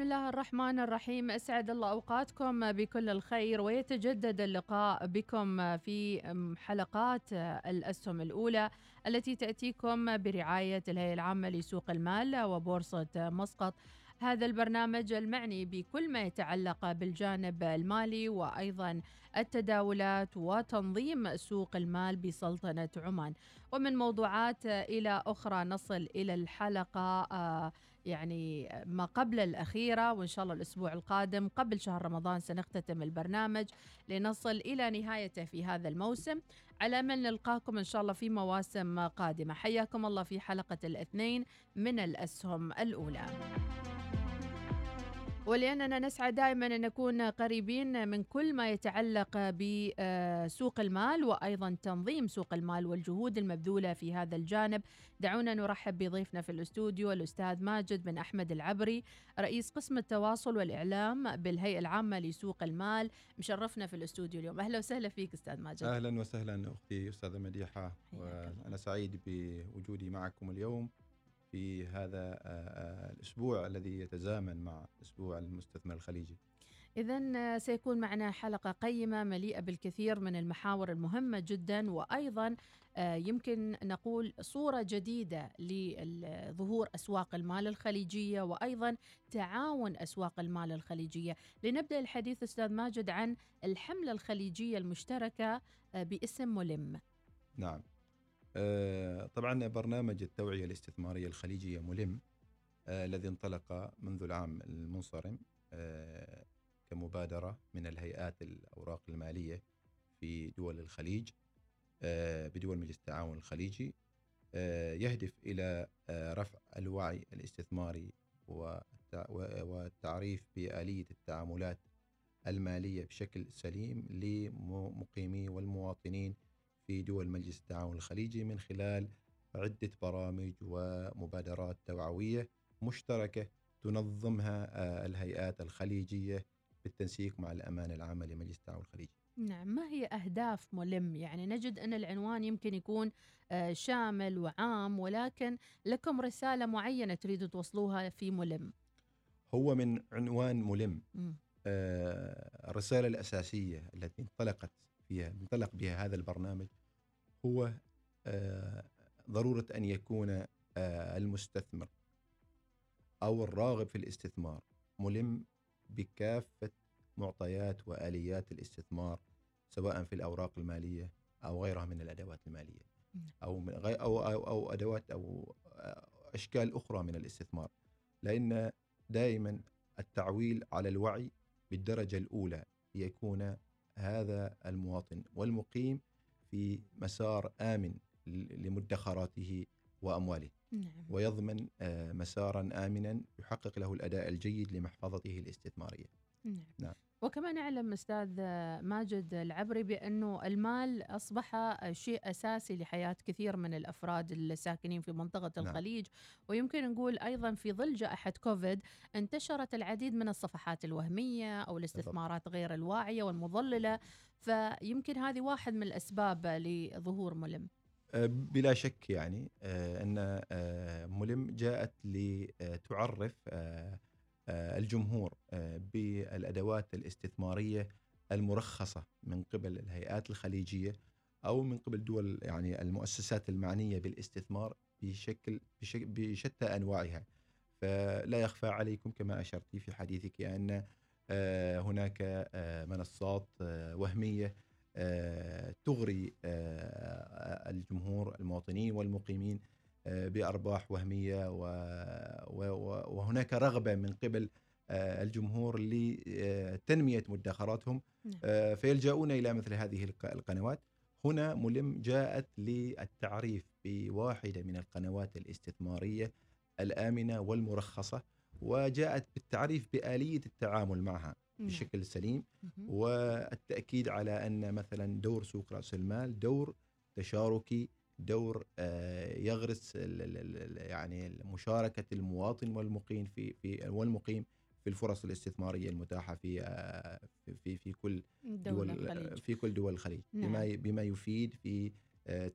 بسم الله الرحمن الرحيم. أسعد الله أوقاتكم بكل الخير ويتجدد اللقاء بكم في حلقات الأسهم الأولى التي تأتيكم برعاية الهيئة العامة لسوق المال وبورصة مسقط. هذا البرنامج المعني بكل ما يتعلق بالجانب المالي وأيضا التداولات وتنظيم سوق المال بسلطنة عمان. ومن موضوعات إلى أخرى نصل إلى الحلقة آه، يعني ما قبل الأخيرة وإن شاء الله الأسبوع القادم قبل شهر رمضان سنختتم البرنامج لنصل إلى نهايته في هذا الموسم. على أمل نلقاكم إن شاء الله في مواسم قادمة. حياكم الله في حلقة الاثنين من الأسهم الأولى. ولأننا نسعى دائما أن نكون قريبين من كل ما يتعلق بسوق المال وأيضا تنظيم سوق المال والجهود المبذولة في هذا الجانب. دعونا نرحب بضيفنا في الاستوديو الأستاذ ماجد بن أحمد العبري رئيس قسم التواصل والإعلام بالهيئة العامة لسوق المال. مشرفنا في الاستوديو اليوم. أهلا وسهلا فيك أستاذ ماجد. أهلا وسهلا أختي أستاذة مديحة وأنا سعيد بوجودي معكم اليوم. في هذا الأسبوع الذي يتزامن مع أسبوع المستثمر الخليجي. إذا سيكون معنا حلقة قيمة مليئة بالكثير من المحاور المهمة جدا وأيضا يمكن نقول صورة جديدة لظهور أسواق المال الخليجية وأيضا تعاون أسواق المال الخليجية. لنبدأ الحديث أستاذ ماجد عن الحملة الخليجية المشتركة باسم ملم نعم. طبعا برنامج التوعية الاستثمارية الخليجية ملم الذي انطلق منذ العام المنصرم كمبادرة من الهيئات الأوراق المالية في دول الخليج بدول مجلس التعاون الخليجي يهدف إلى رفع الوعي الاستثماري والتعريف بآلية التعاملات المالية بشكل سليم لمقيمي والمواطنين في دول مجلس التعاون الخليجي من خلال عدة برامج ومبادرات توعوية مشتركة تنظمها الهيئات الخليجية بالتنسيق مع الأمانة العامة لمجلس التعاون الخليجي. نعم ما هي أهداف ملم؟ يعني نجد أن العنوان يمكن يكون شامل وعام ولكن لكم رسالة معينة تريدوا توصلوها في ملم؟ هو من عنوان ملم. آه الرسالة الأساسية التي انطلقت فيها انطلق بها هذا البرنامج هو آه ضرورة أن يكون آه المستثمر أو الراغب في الاستثمار ملم بكافة معطيات وآليات الاستثمار سواء في الأوراق المالية أو غيرها من الأدوات المالية أو من غير أو, أو, أو أدوات أو أشكال أخرى من الاستثمار. لأن دائما التعويل على الوعي بالدرجة الأولى ليكون هذا المواطن والمقيم في مسار آمن لمدخراته وأمواله نعم. ويضمن مسارا آمنا يحقق له الأداء الجيد لمحفظته الاستثمارية نعم. نعم. وكما نعلم أستاذ ماجد العبري بأنه المال أصبح شيء أساسي لحياة كثير من الأفراد الساكنين في منطقة نعم. الخليج ويمكن نقول أيضا في ظل جائحة كوفيد انتشرت العديد من الصفحات الوهمية أو الاستثمارات غير الواعية والمضللة فيمكن هذه واحد من الأسباب لظهور ملم. بلا شك يعني أن ملم جاءت لتعرف الجمهور بالأدوات الاستثمارية المرخصة من قبل الهيئات الخليجية أو من قبل دول يعني المؤسسات المعنية بالاستثمار بشكل, بشتى أنواعها. فلا يخفى عليكم كما أشرت في حديثك أن آه، هناك آه، منصات آه، وهمية تغري الجمهور المواطنين والمقيمين بأرباح وهمية وهناك رغبة من قبل الجمهور لتنمية مدخراتهم نعم. فيلجؤون إلى مثل هذه القنوات هنا ملم جاءت للتعريف بواحدة من القنوات الاستثمارية الآمنة والمرخصة وجاءت بالتعريف بآلية التعامل معها نعم. بشكل سليم والتأكيد على أن مثلا دور سوق رأس المال دور تشاركي دور آه، يغرس يعني مشاركة المواطن والمقيم في في والمقيم في الفرص الاستثمارية المتاحة في آه، في في كل دول الخليج. في كل دول الخليج نعم. بما بما يفيد في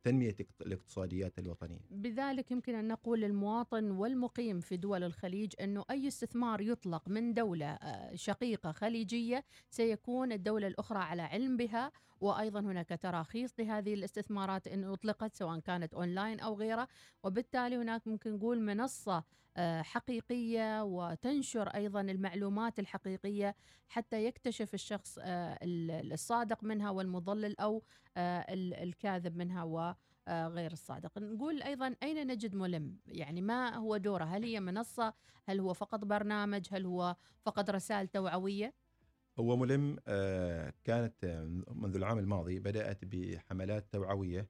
تنمية الاقتصاديات الوطنية بذلك يمكن أن نقول للمواطن والمقيم في دول الخليج أنه أي استثمار يطلق من دولة آه، شقيقة خليجية سيكون الدولة الأخرى على علم بها وأيضا هناك تراخيص لهذه الاستثمارات إن أطلقت سواء كانت أونلاين أو غيره وبالتالي هناك ممكن نقول منصة آه، حقيقية وتنشر أيضا المعلومات الحقيقية حتى يكتشف الشخص آه، الصادق منها والمضلل أو آه، الكاذب منها وغير الصادق. نقول أيضا أين نجد ملم؟ يعني ما هو دوره؟ هل هي منصة؟ هل هو فقط برنامج؟ هل هو فقط رسائل توعوية؟ هو ملم كانت منذ العام الماضي بدأت بحملات توعوية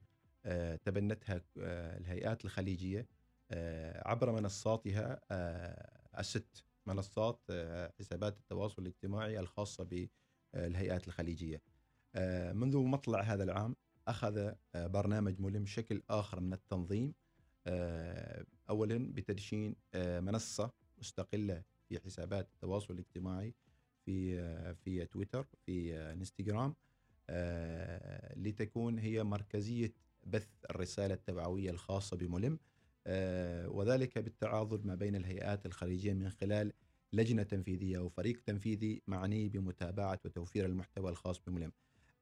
تبنتها الهيئات الخليجية آه، عبر منصاتها آه، الست منصات آه، حسابات التواصل الاجتماعي الخاصة بالهيئات الخليجية. منذ مطلع هذا العام أخذ برنامج ملم شكل آخر من التنظيم أولا بتدشين منصة مستقلة في حسابات التواصل الاجتماعي في في تويتر في انستغرام لتكون هي مركزية بث الرسالة التوعوية الخاصة بملم آه، وذلك بالتعاضد ما بين الهيئات الخارجية من خلال لجنة تنفيذية وفريق تنفيذي معني بمتابعة وتوفير المحتوى الخاص بملم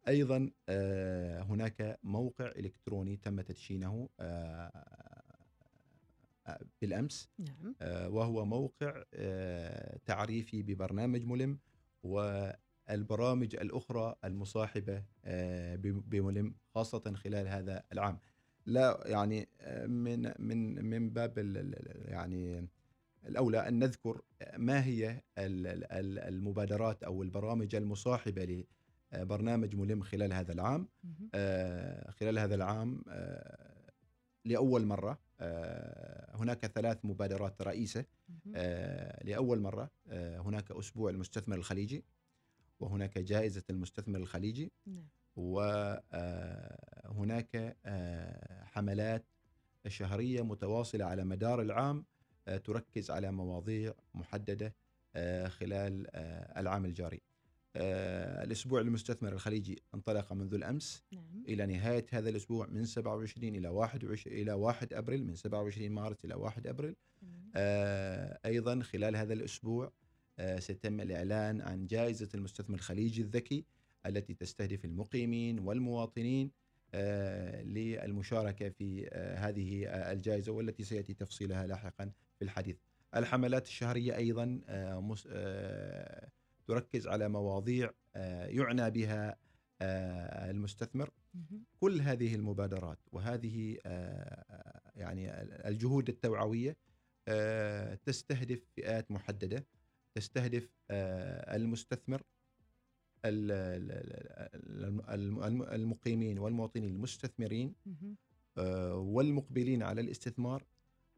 أيضا آه، هناك موقع إلكتروني تم تدشينه آه، بالأمس نعم. وهو موقع تعريفي ببرنامج ملم والبرامج الأخرى المصاحبة بملم خاصة خلال هذا العام. لا يعني آه، من من من باب يعني الأولى أن نذكر ما هي المبادرات أو البرامج المصاحبة لبرنامج ملم خلال هذا العام. آه، خلال هذا العام آه، لأول مرة هناك ثلاث مبادرات رئيسة. لأول مرة هناك أسبوع المستثمر الخليجي وهناك جائزة المستثمر الخليجي نعم. وهناك آه، حملات شهرية متواصلة على مدار العام آه، تركز على مواضيع محددة آه، خلال العام الجاري. الأسبوع المستثمر الخليجي انطلق منذ الأمس نعم. إلى نهاية هذا الأسبوع من 27 إلى 21 إلى 1 أبريل من 27 مارس إلى 1 أبريل. نعم. أيضا خلال هذا الأسبوع سيتم الإعلان عن جائزة المستثمر الخليجي الذكي التي تستهدف المقيمين والمواطنين آه، للمشاركة في آه، هذه آه، الجائزة والتي سيأتي تفصيلها لاحقا في الحديث الحملات الشهرية أيضا تركز على مواضيع يعنى بها المستثمر كل هذه المبادرات وهذه يعني الجهود التوعوية تستهدف فئات محددة تستهدف المستثمر المقيمين والمواطنين المستثمرين آه، والمقبلين على الاستثمار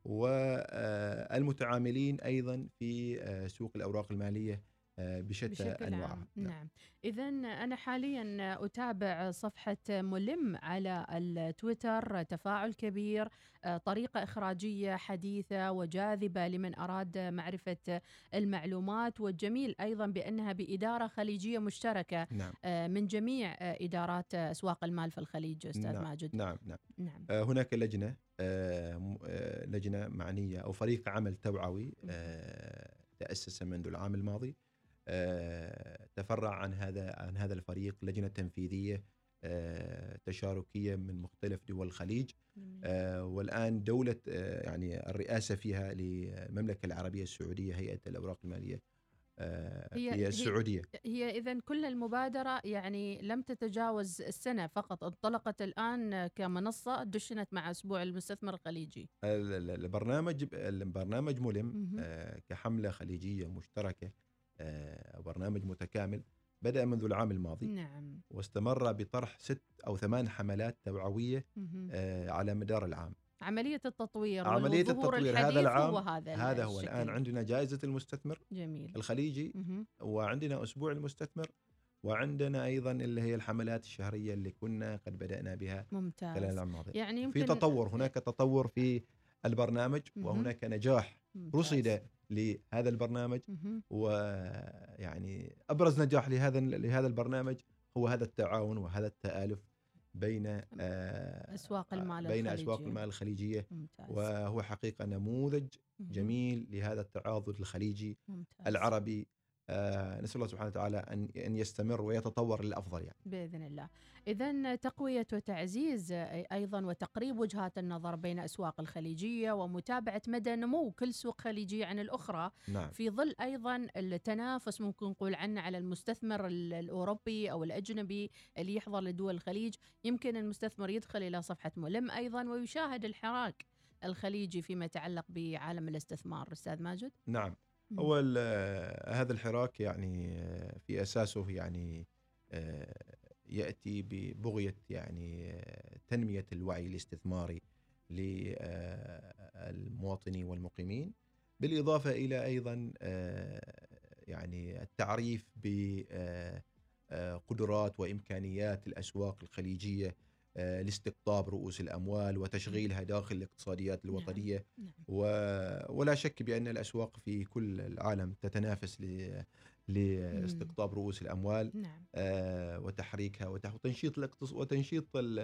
والمتعاملين أيضا في آه، سوق الأوراق المالية آه، بشتى انواعها نعم, نعم. اذا أنا حاليا أتابع صفحة ملم على التويتر تفاعل كبير آه، طريقة إخراجية حديثة وجاذبة لمن أراد معرفة المعلومات والجميل أيضا بأنها بإدارة خليجية مشتركة نعم. آه، من جميع إدارات أسواق المال في الخليج أستاذ نعم. ماجد نعم نعم, نعم. هناك لجنة لجنة معنية أو فريق عمل توعوي تأسس منذ العام الماضي تفرع عن هذا عن هذا الفريق لجنة تنفيذية تشاركية من مختلف دول الخليج. جميل. والآن دولة يعني الرئاسة فيها للمملكه العربية السعودية هيئة الأوراق المالية هي, هي السعودية. هي إذا كل المبادرة يعني لم تتجاوز السنة فقط انطلقت الآن كمنصة دشنت مع أسبوع المستثمر الخليجي. البرنامج البرنامج ملم كحملة خليجية مشتركة. برنامج متكامل بدأ منذ العام الماضي. نعم. واستمر بطرح ست أو ثمان حملات توعوية آه على مدار العام. عملية التطوير عملية التطوير هذا العام هو هذا, هذا هو الآن عندنا جائزة المستثمر جميل. الخليجي مه. وعندنا أسبوع المستثمر وعندنا أيضا اللي هي الحملات الشهرية اللي كنا قد بدأنا بها ممتاز. خلال العام الماضي. يعني يمكن في تطور هناك تطور في البرنامج وهناك نجاح رصد لهذا البرنامج ويعني أبرز نجاح لهذا لهذا البرنامج هو هذا التعاون وهذا التآلف بين آه أسواق المال بين الخليجية. اسواق المال الخليجية ممتاز. وهو حقيقة نموذج جميل لهذا التعاضد الخليجي ممتاز. العربي آه نسأل الله سبحانه وتعالى ان أن يستمر ويتطور للأفضل يعني. بإذن الله. اذا تقوية وتعزيز أيضا وتقريب وجهات النظر بين أسواق الخليجية ومتابعة مدى نمو كل سوق خليجيه عن الأخرى نعم. في ظل أيضا التنافس ممكن نقول عنه على المستثمر الأوروبي أو الأجنبي اللي يحضر لدول الخليج، يمكن المستثمر يدخل إلى صفحة ملم أيضا ويشاهد الحراك الخليجي فيما يتعلق بعالم الاستثمار، أستاذ ماجد؟ نعم. هو هذا الحراك يعني في أساسه يعني يأتي ببغية يعني تنمية الوعي الاستثماري للمواطنين والمقيمين بالإضافة إلى أيضا يعني التعريف بقدرات وإمكانيات الأسواق الخليجية لاستقطاب رؤوس الأموال وتشغيلها داخل الاقتصاديات الوطنية نعم. ولا شك بأن الأسواق في كل العالم تتنافس لاستقطاب رؤوس الأموال نعم. آه وتحريكها وتنشيط الاقتصاد وتنشيط ال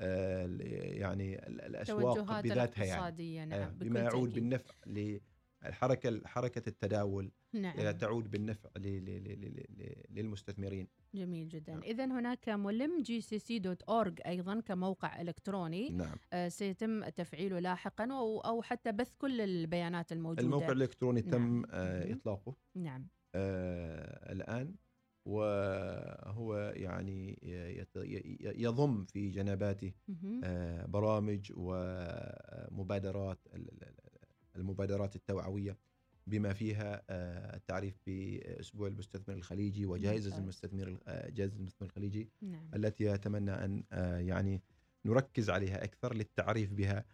ال يعني الأسواق بذاتها يعني نعم. بما يعود بالنفع للحركه حركة التداول نعم. تعود بالنفع للمستثمرين. جميل جدا. نعم. اذا هناك ملم GCC dot org أيضا كموقع إلكتروني. نعم. آه سيتم تفعيله لاحقا أو حتى بث كل البيانات الموجودة. الموقع الإلكتروني نعم. تم آه إطلاقه. نعم. آه الآن وهو يعني يضم في جنباته آه برامج ومبادرات المبادرات التوعوية. بما فيها التعريف بأسبوع المستثمر الخليجي وجائزة المستثمر جائزة المستثمر الخليجي نعم. التي أتمنى أن يعني نركز عليها أكثر للتعريف بها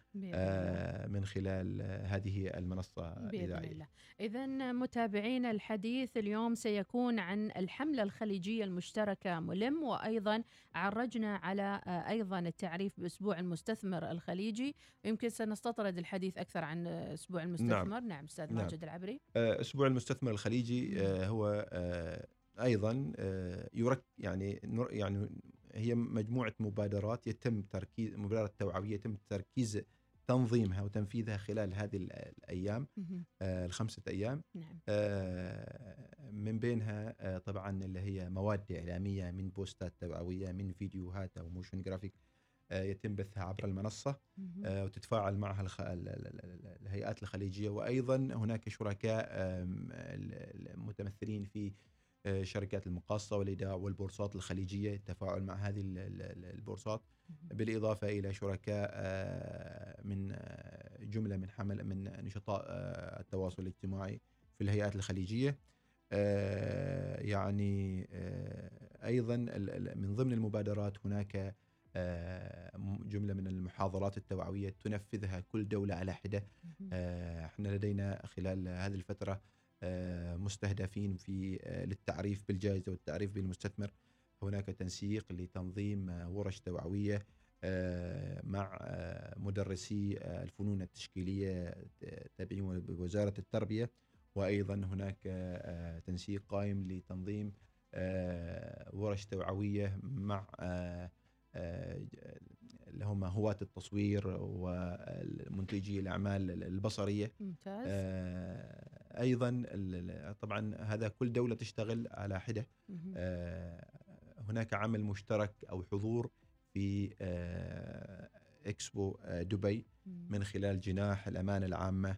من خلال هذه المنصة الله. اذا متابعينا الحديث اليوم سيكون عن الحملة الخليجية المشتركة ملم وأيضا عرجنا على أيضا التعريف بأسبوع المستثمر الخليجي. ويمكن سنستطرد الحديث أكثر عن أسبوع المستثمر. نعم, نعم. أستاذ ماجد نعم. العبري أسبوع المستثمر الخليجي هو أيضا يرك يعني يعني هي مجموعة مبادرات يتم تركيز مبادرات توعوية يتم تركيز تنظيمها وتنفيذها خلال هذه الأيام آه الخمسة أيام. نعم. آه من بينها آه طبعا اللي هي مواد إعلامية من بوستات توعوية من فيديوهات أو motion graphic آه يتم بثها عبر المنصة آه وتتفاعل معها الخ... الهيئات الخليجية. وأيضا هناك شركاء متمثلين في شركات المقاصة والإيداع والبورصات الخليجية التفاعل مع هذه البورصات بالإضافة إلى شركاء من جملة من حمل من نشطاء التواصل الاجتماعي في الهيئات الخليجية. يعني أيضا من ضمن المبادرات هناك جملة من المحاضرات التوعوية تنفذها كل دولة على حدة. إحنا لدينا خلال هذه الفترة مستهدفين في للتعريف بالجائزة والتعريف بالمستثمر. هناك تنسيق لتنظيم ورش توعوية مع مدرسي الفنون التشكيلية تابعين بوزارة التربية. وأيضا هناك تنسيق قائم لتنظيم ورش توعوية مع اللي هم هواة التصوير ومنتجي الأعمال البصرية. ممتاز. أيضا طبعا هذا كل دولة تشتغل على حدة. هناك عمل مشترك أو حضور في إكسبو دبي من خلال جناح الأمانة العامة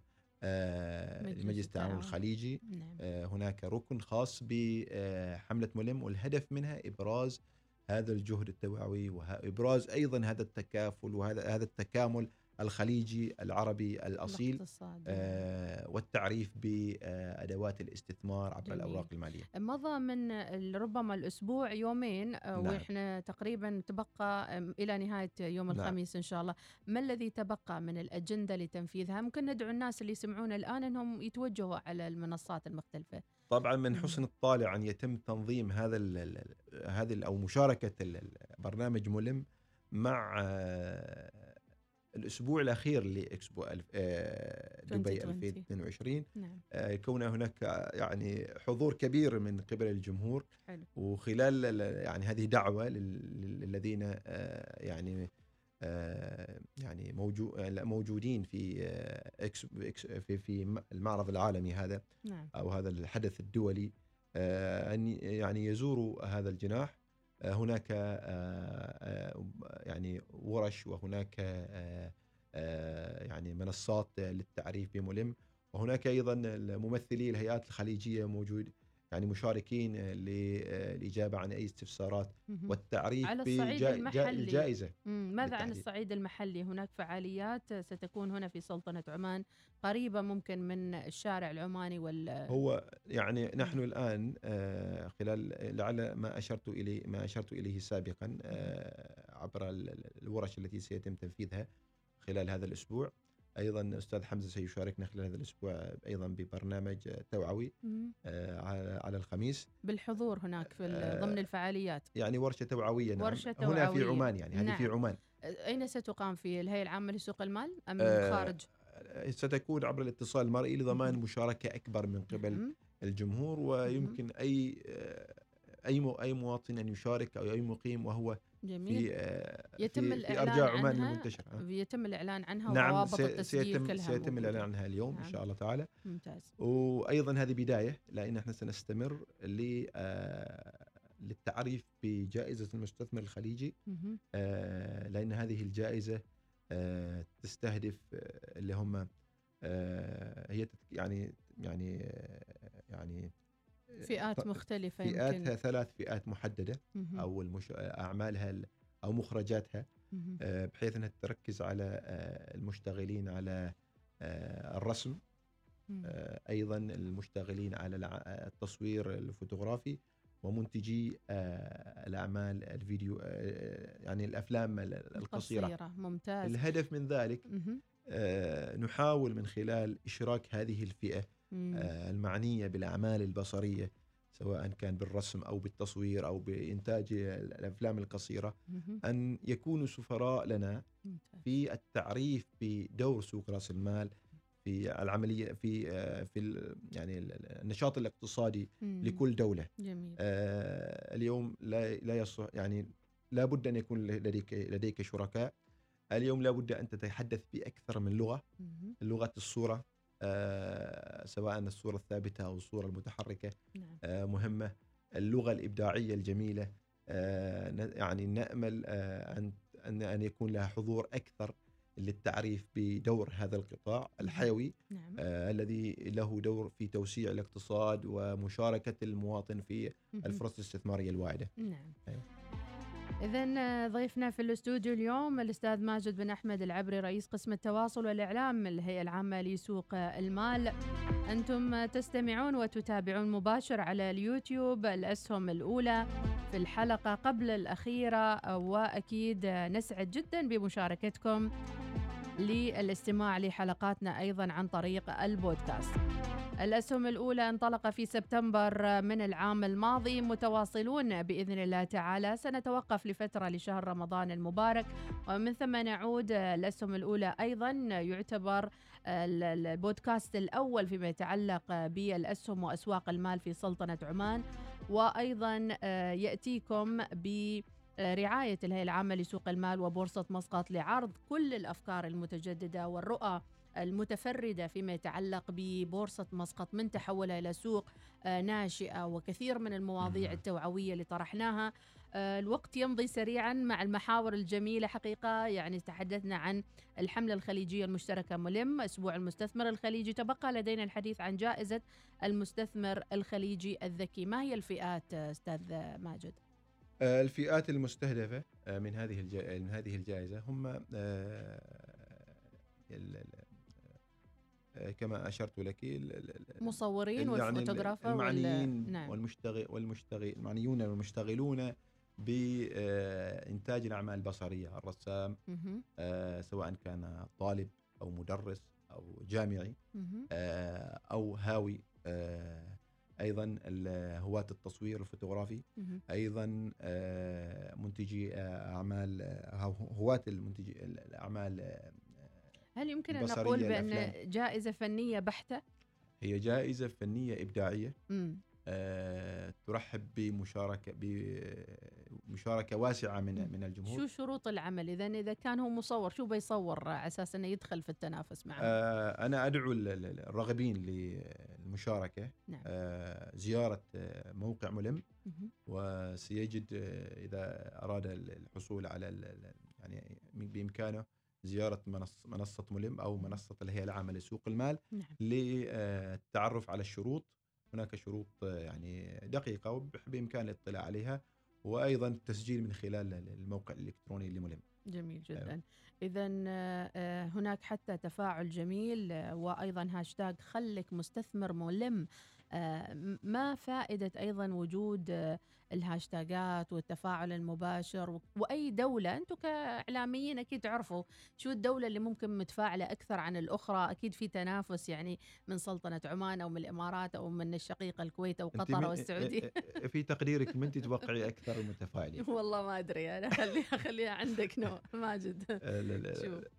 لمجلس التعاون الخليجي. نعم. هناك ركن خاص بحمله ملم والهدف منها إبراز هذا الجهد التوعوي وابراز أيضا هذا التكافل وهذا هذا التكامل الخليجي العربي الأصيل آه والتعريف بأدوات الاستثمار عبر جميل. الأوراق المالية. مضى من ربما الأسبوع يومين آه، نعم. وإحنا تقريبا تبقى إلى نهاية يوم نعم. الخميس إن شاء الله، ما الذي تبقى من الأجندة لتنفيذها؟ ممكن ندعو الناس اللي يسمعون الآن إنهم يتوجهوا على المنصات المختلفة. طبعا من حسن الطالع أن يتم تنظيم هذا هذه أو مشاركة البرنامج ملم مع الأسبوع الأخير لإكسبو آه، دبي 2022 نعم. آه، كون هناك يعني حضور كبير من قبل الجمهور حلو. وخلال يعني هذه دعوة للذين آه، يعني يعني موجودين في في في المعرض العالمي هذا نعم. أو هذا الحدث الدولي أن يعني يزوروا هذا الجناح هناك آه، آه، يعني ورش وهناك آه، يعني منصات للتعريف بملم وهناك أيضا ممثلي الهيئات الخليجية موجود يعني مشاركين للاجابه عن أي استفسارات. والتعريف على الصعيد المحلي. الجائزة. ماذا عن الصعيد المحلي؟ هناك فعاليات ستكون هنا في سلطنة عمان قريبة ممكن من الشارع العماني وال هو يعني نحن الآن آه، خلال لعل ما أشرت اليه ما أشرت إليه سابقا آه، عبر الورش التي سيتم تنفيذها خلال هذا الأسبوع. أيضا الاستاذ حمزة سيشاركنا خلال هذا الأسبوع أيضا ببرنامج توعوي آه على الخميس. بالحضور هناك في آه ضمن الفعاليات. يعني ورشة توعوية نعم. ورشة توعويه هنا في عمان يعني هذه نعم. في عمان أين ستقام في الهيئة العامة لسوق المال أم آه خارج؟ ستكون عبر الاتصال المرئي لضمان مشاركة أكبر من قبل الجمهور ويمكن أي آه، أي أي مواطن أن يشارك أو أي مقيم وهو جميل. في آه، يتم في, الإعلان في ارجاء عمان المنتشره يتم الإعلان عنها نعم وروابط التسجيل سيتم كلها سيتم الإعلان عنها اليوم نعم. ان شاء الله تعالى. ممتاز. وأيضا هذه بداية لأن إحنا سنستمر ل آه، للتعريف بجائزة المستثمر الخليجي. آه لأن هذه الجائزة آه تستهدف آه اللي هم آه هي يعني يعني يعني فئات مختلفة فئاتها يمكن. ثلاث فئات محددة أو المش... أعمالها أو مخرجاتها آه، بحيث أنها تركز على آه، المشتغلين على آه، الرسم أيضا المشتغلين على التصوير الفوتوغرافي ومنتجي الأعمال الفيديو يعني الأفلام القصيرة. ممتاز. الهدف من ذلك نحاول من خلال إشراك هذه الفئة المعنية بالأعمال البصرية سواء كان بالرسم أو بالتصوير أو بإنتاج الأفلام القصيرة أن يكونوا سفراء لنا في التعريف بدور سوق رأس المال في العملية في آه، في يعني النشاط الاقتصادي لكل دولة. جميل. آه اليوم لا لا يصح يعني لابد أن يكون لديك لديك شركاء. اليوم لابد أن تتحدث بأكثر من لغة لغة الصورة. آه، سواء الصورة الثابتة أو الصورة المتحركة نعم. آه، مهمة اللغة الإبداعية الجميلة آه، يعني نأمل أن أن يكون لها حضور أكثر للتعريف بدور هذا القطاع الحيوي نعم. آه الذي له دور في توسيع الاقتصاد ومشاركة المواطن في الفرص الاستثمارية الواعدة نعم. أيوه. إذا ضيفنا في الاستوديو اليوم الأستاذ ماجد بن أحمد العبري رئيس قسم التواصل والإعلام من الهيئة العامة لسوق المال. أنتم تستمعون وتتابعون مباشر على اليوتيوب الأسهم الأولى في الحلقة قبل الأخيرة وأكيد نسعد جدا بمشاركتكم للاستماع لحلقاتنا أيضا عن طريق البودكاست. الأسهم الأولى انطلق في سبتمبر من العام الماضي. متواصلون بإذن الله تعالى. سنتوقف لفترة لشهر رمضان المبارك. ومن ثم نعود. الأسهم الأولى أيضا يعتبر البودكاست الأول فيما يتعلق بالأسهم وأسواق المال في سلطنة عمان. وأيضا آه، يأتيكم ب رعاية الهيئة العامة لسوق المال وبورصة مسقط لعرض كل الأفكار المتجددة والرؤى المتفردة فيما يتعلق ببورصة مسقط من تحولها إلى سوق آه، ناشئة وكثير من المواضيع التوعوية اللي طرحناها. آه، الوقت يمضي سريعا مع المحاور الجميلة حقيقة يعني تحدثنا عن الحملة الخليجية المشتركة ملم أسبوع المستثمر الخليجي. تبقى لدينا الحديث عن جائزة المستثمر الخليجي الذكي. ما هي الفئات أستاذ ماجد؟ آه، الفئات المستهدفة من هذه من هذه الجائزة هم كما أشرت لك مصورين يعني والفوتوغرافر المعنيين نعم. والمشتغل والمشتغل المعنيون والمشتغلون بإنتاج الأعمال البصرية الرسام آه سواء كان طالب أو مدرس أو جامعي آه أو هاوي آه أيضا هواة التصوير الفوتوغرافي أيضا آه منتجي أعمال هواة المنتجي الأعمال هل يمكن أن نقول بأن جائزة فنية بحتة؟ هي جائزة فنية إبداعية. آه، ترحب بمشاركة بمشاركة واسعة من من الجمهور. شو شروط العمل؟ إذا إذا كان هو مصور شو بيصور على أساس إنه يدخل في التنافس معه؟ آه أنا أدعو الراغبين للمشاركة. نعم. آه زيارة آه، موقع ملم. وسيجد آه، إذا أراد الحصول على يعني بإمكانه زيارة منصة ملم أو منصة الهيئة العامة لسوق المال نعم. للتعرف على الشروط. هناك شروط يعني دقيقة وبإمكان الاطلاع عليها وأيضا التسجيل من خلال الموقع الإلكتروني لملم جميل جدا. أيوة. إذا آه، هناك حتى تفاعل جميل آه، وأيضا هاشتاج خلك مستثمر ملم آه، ما فائدة أيضا وجود الهاشتاجات والتفاعل المباشر وأي دولة؟ أنتم كإعلاميين أكيد تعرفوا شو الدولة اللي ممكن متفاعلة أكثر عن الأخرى. أكيد في تنافس يعني من سلطنة عمان أو من الإمارات أو من الشقيقه الكويت أو قطر أو السعودية. في تقديرك من تتوقعي أكثر المتفاعلين والله ما أدري. أنا خليها خليها عندك نو ماجد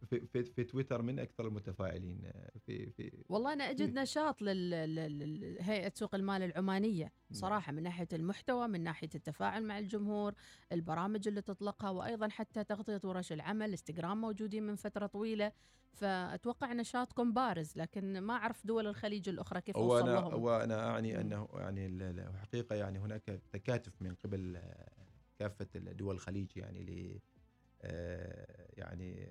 في, في, في تويتر من أكثر المتفاعلين في والله أنا أجد نشاط لهيئه سوق المال العمانية. صراحة من ناحية المحتوى من ناحية التفاعل مع الجمهور البرامج اللي تطلقها وأيضا حتى تغطية ورش العمل إنستغرام موجودين من فترة طويلة فأتوقع نشاطكم بارز لكن ما أعرف دول الخليج الأخرى كيف وصل لهم. وأنا أعني أنه يعني الحقيقة يعني هناك تكاتف من قبل كافة دول الخليج يعني ل آه، يعني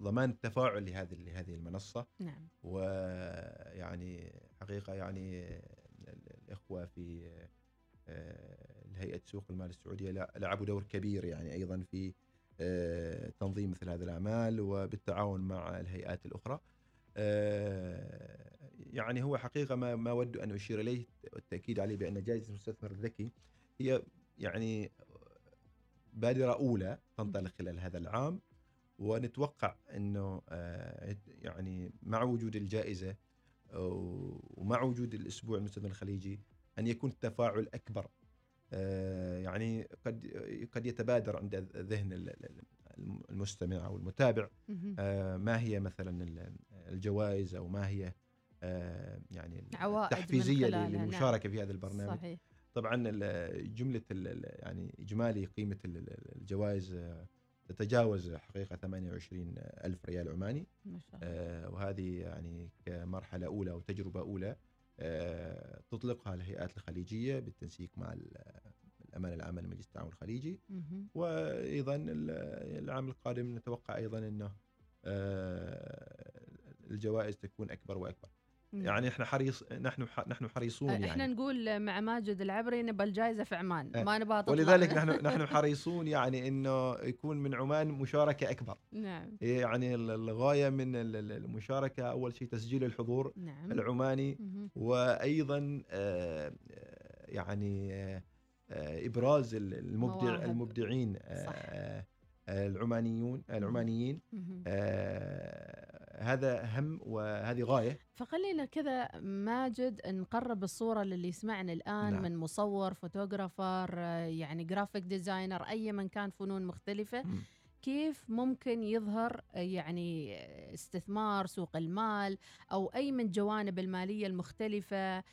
ضمان التفاعل لهذه لهذه المنصة. نعم. ويعني حقيقة يعني الإخوة في هيئه سوق المال السعودية لعبوا دور كبير يعني أيضا في آه، تنظيم مثل هذه الأعمال وبالتعاون مع الهيئات الأخرى. آه، يعني هو حقيقة ما ما اود أن أشير إليه والتاكيد عليه بأن جائزة المستثمر الذكي هي يعني بادرة أولى تنطلق خلال هذا العام. ونتوقع إنه آه، يعني مع وجود الجائزة ومع وجود الأسبوع المستثمر الخليجي أن يكون التفاعل أكبر. آه، يعني قد قد يتبادر عند ذهن المستمع أو المتابع. آه، ما هي مثلا الجوائز أو ما هي يعني التحفيزية نعم. للمشاركة في هذا البرنامج. صحيح. طبعا جملة يعني إجمالي قيمة الجوائز تتجاوز حقيقة 28 ألف ريال عماني. ما شاء الله. وهذه يعني كمرحلة أولى أو تجربة أولى آه، تطلقها الهيئات الخليجية بالتنسيق مع الأمانة العامة لمجلس التعاون الخليجي. وأيضا العام القادم نتوقع أيضا إنه آه، الجوائز تكون أكبر وأكبر. يعني إحنا حريص نحن نحن حريصون يعني. إحنا نقول مع ماجد العبري نبى الجائزه في عمان آه ما نبغى ولذلك نحن نحن حريصون يعني إنه يكون من عمان مشاركة أكبر. نعم. يعني الغاية من المشاركة أول شيء تسجيل الحضور نعم. العماني وأيضا آه، يعني آه، إبراز المبدع مواهب. المبدعين صح. العمانيون العمانيين. هذا هم وهذه غاية فخلينا كذا ماجد نقرب الصورة للي يسمعنا الآن نعم. من مصور فوتوغرافر يعني graphic designer أي من كان فنون مختلفة م. كيف ممكن يظهر يعني استثمار سوق المال أو أي من جوانب المالية المختلفة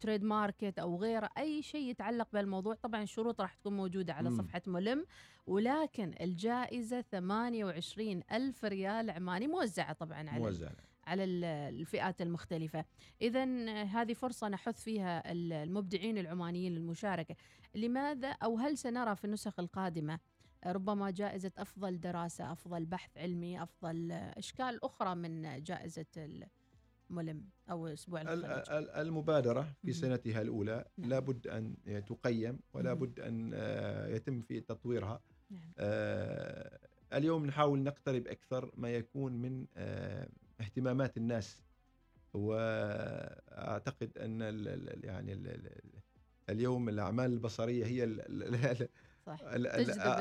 تريد ماركت أو غيره أي شيء يتعلق بالموضوع. طبعا الشروط راح تكون موجودة على. صفحة ملم. ولكن الجائزة 28 ألف ريال عماني موزعة طبعا على موزعة. على الفئات المختلفة. إذا هذه فرصة نحث فيها المبدعين العمانيين للمشاركة لماذا؟ أو هل سنرى في النسخ القادمة ربما جائزة أفضل دراسة أفضل بحث علمي أفضل أشكال أخرى من جائزة الملم أو أسبوع الخليج. المبادرة في سنتها الأولى نعم. لابد أن تقيم ولا بد أن آه، يتم في تطويرها. نعم. آه اليوم نحاول نقترب أكثر ما يكون من آه اهتمامات الناس. وأعتقد أن ال ال يعني ال اليوم الأعمال البصرية هي صح.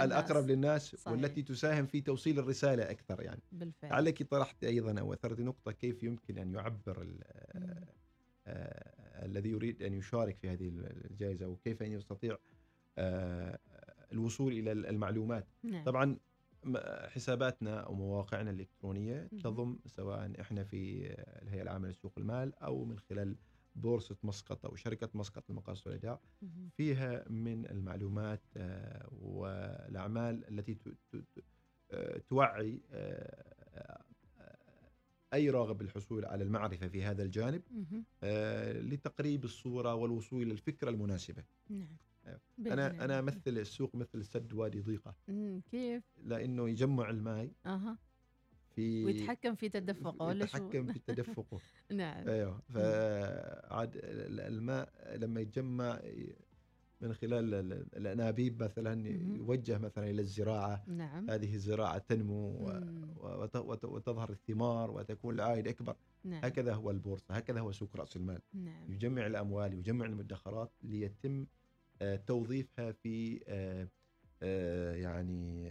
الأقرب للناس صحيح. والتي تساهم في توصيل الرسالة أكثر يعني بالفعل لعلك طرحت أيضا أو أثرت نقطة كيف يمكن أن يعبر آه الذي يريد أن يشارك في هذه الجائزة وكيف أن يستطيع آه الوصول إلى المعلومات نعم. طبعا حساباتنا أو مواقعنا الإلكترونية تضم سواء إحنا في الهيئة العامة لسوق المال أو من خلال بورصة مسقط أو شركة مسقط للمقاصد والايداع فيها من المعلومات آه، والأعمال التي آه، توعي آه، أي راغب بالحصول على المعرفة في هذا الجانب لتقريب الصورة والوصول إلى الفكرة المناسبة. نعم. أنا أنا امثل السوق مثل سد وادي ضيقة. كيف؟ لأنه يجمع الماء أها في ويتحكم في تدفقه ولا شو؟ يتحكم في تدفقه. نعم. أيوه. فعاد الماء لما يتجمع من خلال الأنابيب مثلا يوجه مثلا إلى الزراعة. نعم. هذه الزراعه تنمو وتظهر الثمار وتكون العائد أكبر. نعم. هكذا هو البورصة هكذا هو سوق رأس المال. نعم. يجمع الأموال يجمع المدخرات ليتم آه، توظيفها في آه، يعني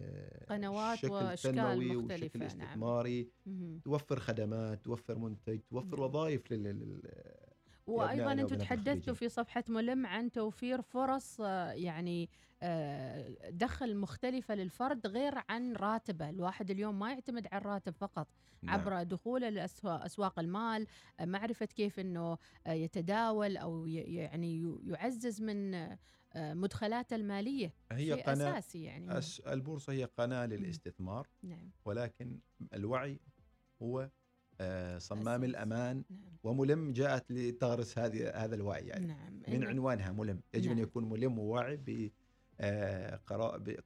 قنوات وأشكال مختلفة نعم. استثماري نعم. توفر خدمات توفر منتج توفر نعم. وظائف لل وأيضا أنتم تحدثتوا في صفحة ملم عن توفير فرص يعني دخل مختلفة للفرد غير عن راتبه، الواحد اليوم ما يعتمد على الراتب فقط نعم. عبر دخوله لاسواق المال، معرفة كيف إنه يتداول أو يعني يعزز من مدخلاته المالية. هي شيء قناة أساسي يعني. البورصة هي قناة للاستثمار نعم. ولكن الوعي هو آه، صمام أساس. الأمان نعم. وملم جاءت لتغرس هذه هذا الوعي يعني نعم. من عنوانها ملم يجب نعم. ان يكون ملم وواعي آه،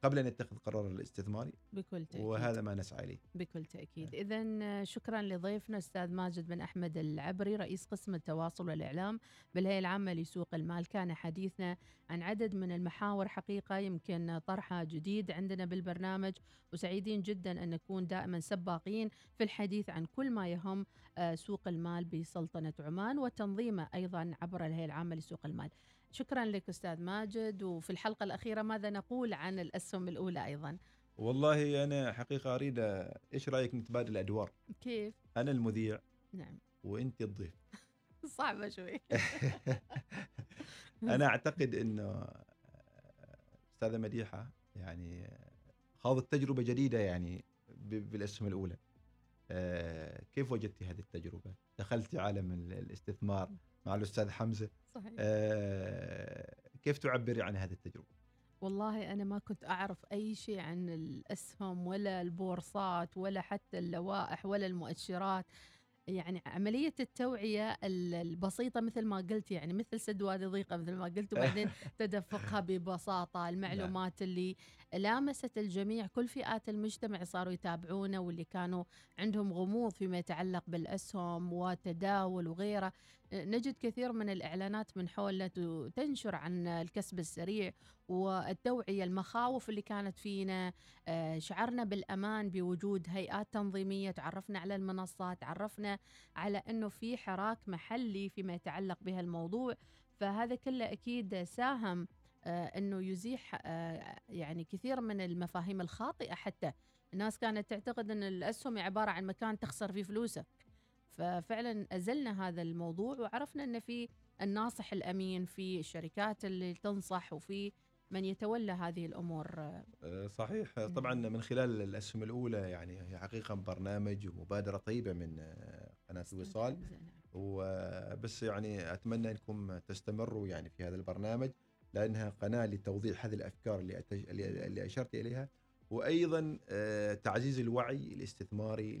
قبل أن يتخذ قرار الاستثماري. بكل تأكيد. وهذا ما نسعى إليه. بكل تأكيد. إذا شكرا لضيفنا أستاذ ماجد بن أحمد العبري رئيس قسم التواصل والإعلام بالهيئة العامة لسوق المال. كان حديثنا عن عدد من المحاور حقيقة يمكن طرحها جديد عندنا بالبرنامج. وسعيدين جدا أن نكون دائما سباقين في الحديث عن كل ما يهم آه، سوق المال بسلطنة عمان وتنظيمه أيضا عبر الهيئة العامة لسوق المال. شكرا لك أستاذ ماجد وفي الحلقة الأخيرة ماذا نقول عن الأسهم الأولى أيضا؟ والله أنا حقيقة أريد إيش رأيك نتبادل الادوار كيف؟ أنا المذيع. نعم. وأنت الضيف. صعبة شوي. أنا أعتقد إنه أستاذة مديحة يعني خاضت تجربة جديدة يعني بالأسهم الأولى. آه، كيف وجدتي هذه التجربة؟ دخلتي عالم الاستثمار مع الأستاذ حمزة. صحيح. آه كيف تعبري عن هذه التجربة والله أنا ما كنت أعرف أي شيء عن الأسهم ولا البورصات ولا حتى اللوائح ولا المؤشرات يعني عملية التوعية البسيطة مثل ما قلت يعني مثل سد وادي ضيقة مثل ما قلت وبعدين تدفقها ببساطة المعلومات نعم. اللي لامست الجميع كل فئات المجتمع صاروا يتابعونه واللي كانوا عندهم غموض فيما يتعلق بالأسهم وتداول وغيره. نجد كثير من الإعلانات من حولنا تنشر عن الكسب السريع والتوعية المخاوف اللي كانت فينا آه، شعرنا بالأمان بوجود هيئات تنظيمية تعرفنا على المنصات تعرفنا على أنه في حراك محلي فيما يتعلق بهالموضوع. فهذا كله أكيد ساهم آه، أنه يزيح آه، يعني كثير من المفاهيم الخاطئة حتى. الناس كانت تعتقد أن الأسهم عبارة عن مكان تخسر فيه فلوسك. ففعلا أزلنا هذا الموضوع وعرفنا أن في الناصح الأمين في الشركات اللي تنصح وفي من يتولى هذه الأمور. أه، صحيح. طبعا من خلال الأسهم الأولى يعني هي حقيقة برنامج ومبادرة طيبة من قناة الوصال. وبس يعني أتمنى أنكم تستمروا يعني في هذا البرنامج. لأنها قناة لتوضيح هذه الأفكار اللي اللي أشرت إليها وأيضا آه، تعزيز الوعي الاستثماري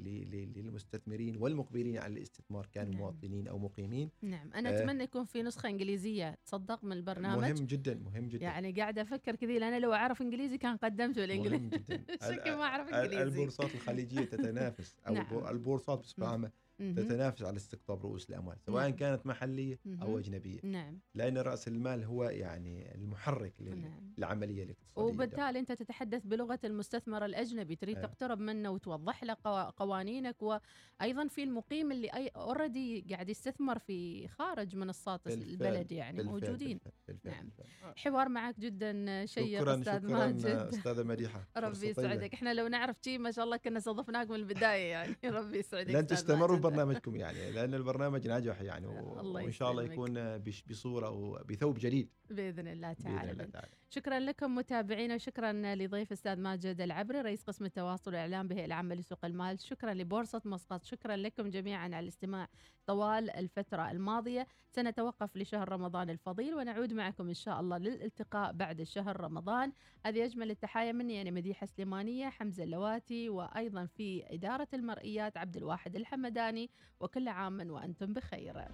للمستثمرين والمقبلين على الاستثمار كانوا نعم. مواطنين أو مقيمين نعم أنا آه. أتمنى يكون في نسخة إنجليزية تصدق من البرنامج مهم جدا مهم جدا يعني قاعدة أفكر كذي لأن لو أعرف إنجليزي كان قدمته بالانجليزي مهم جدا شكلي ما أعرف إنجليزي البورصات الخليجية تتنافس أو نعم. البور- البورصات بصفة مم. عامة. تتنافس على استقطاب رؤوس الأموال سواء نعم. كانت محلية مهم. أو أجنبية نعم لأن رأس المال هو يعني المحرك نعم للعملية الاقتصادية وبالتالي أنت تتحدث بلغة المستثمر الأجنبي تريد أيوة. تقترب منه وتوضح له قوا- قوانينك وأيضا في المقيم اللي اي already قاعد يستثمر في خارج منصات بالفعل، البلد يعني بالفعل- موجودين بالفعل- بالفعل نعم. بالفعل. حوار معك جدا شيق أستاذ شكرا ماجد أستاذة مديحة ربي. يسعدك إحنا لو نعرف شيء ما شاء الله كنا استضفناك من البداية يعني ربي يسعدك لن تستمروا ماجد. ببرنامجكم يعني لأن البرنامج ناجح يعني وإن شاء الله. يكون بش- بصورة وبثوب جديد بإذن الله بإذن الله تعالى. تعالى. شكرا لكم متابعينا وشكرا لضيف أستاذ ماجد العبري رئيس قسم التواصل والإعلام بهيئه العامة لسوق المال. شكرا لبورصة مسقط. شكرا لكم جميعا على الاستماع طوال الفترة الماضية. سنتوقف لشهر رمضان الفضيل ونعود معكم إن شاء الله للالتقاء بعد شهر رمضان. هذه أجمل التحايا مني أنا مديحة سليمانية حمزة اللواتي وأيضا في إدارة المرئيات عبد الواحد الحمداني. وكل عام وأنتم بخير.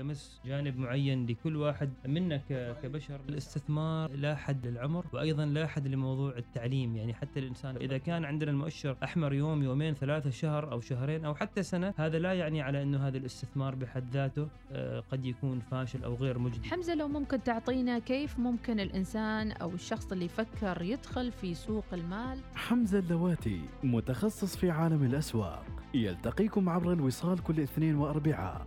يمس جانب معين لكل واحد منا كبشر. الاستثمار لا حد للعمر وأيضا لا حد لموضوع التعليم. يعني حتى الإنسان إذا كان عندنا المؤشر أحمر يوم يومين ثلاثة شهر أو شهرين أو حتى سنة هذا لا يعني على إنه هذا الاستثمار بحد ذاته آه، قد يكون فاشل أو غير مجدي. حمزة لو ممكن تعطينا كيف ممكن الإنسان أو الشخص اللي يفكر يدخل في سوق المال؟ حمزة اللواتي متخصص في عالم الأسواق يلتقيكم عبر الوصال كل اثنين وأربعاء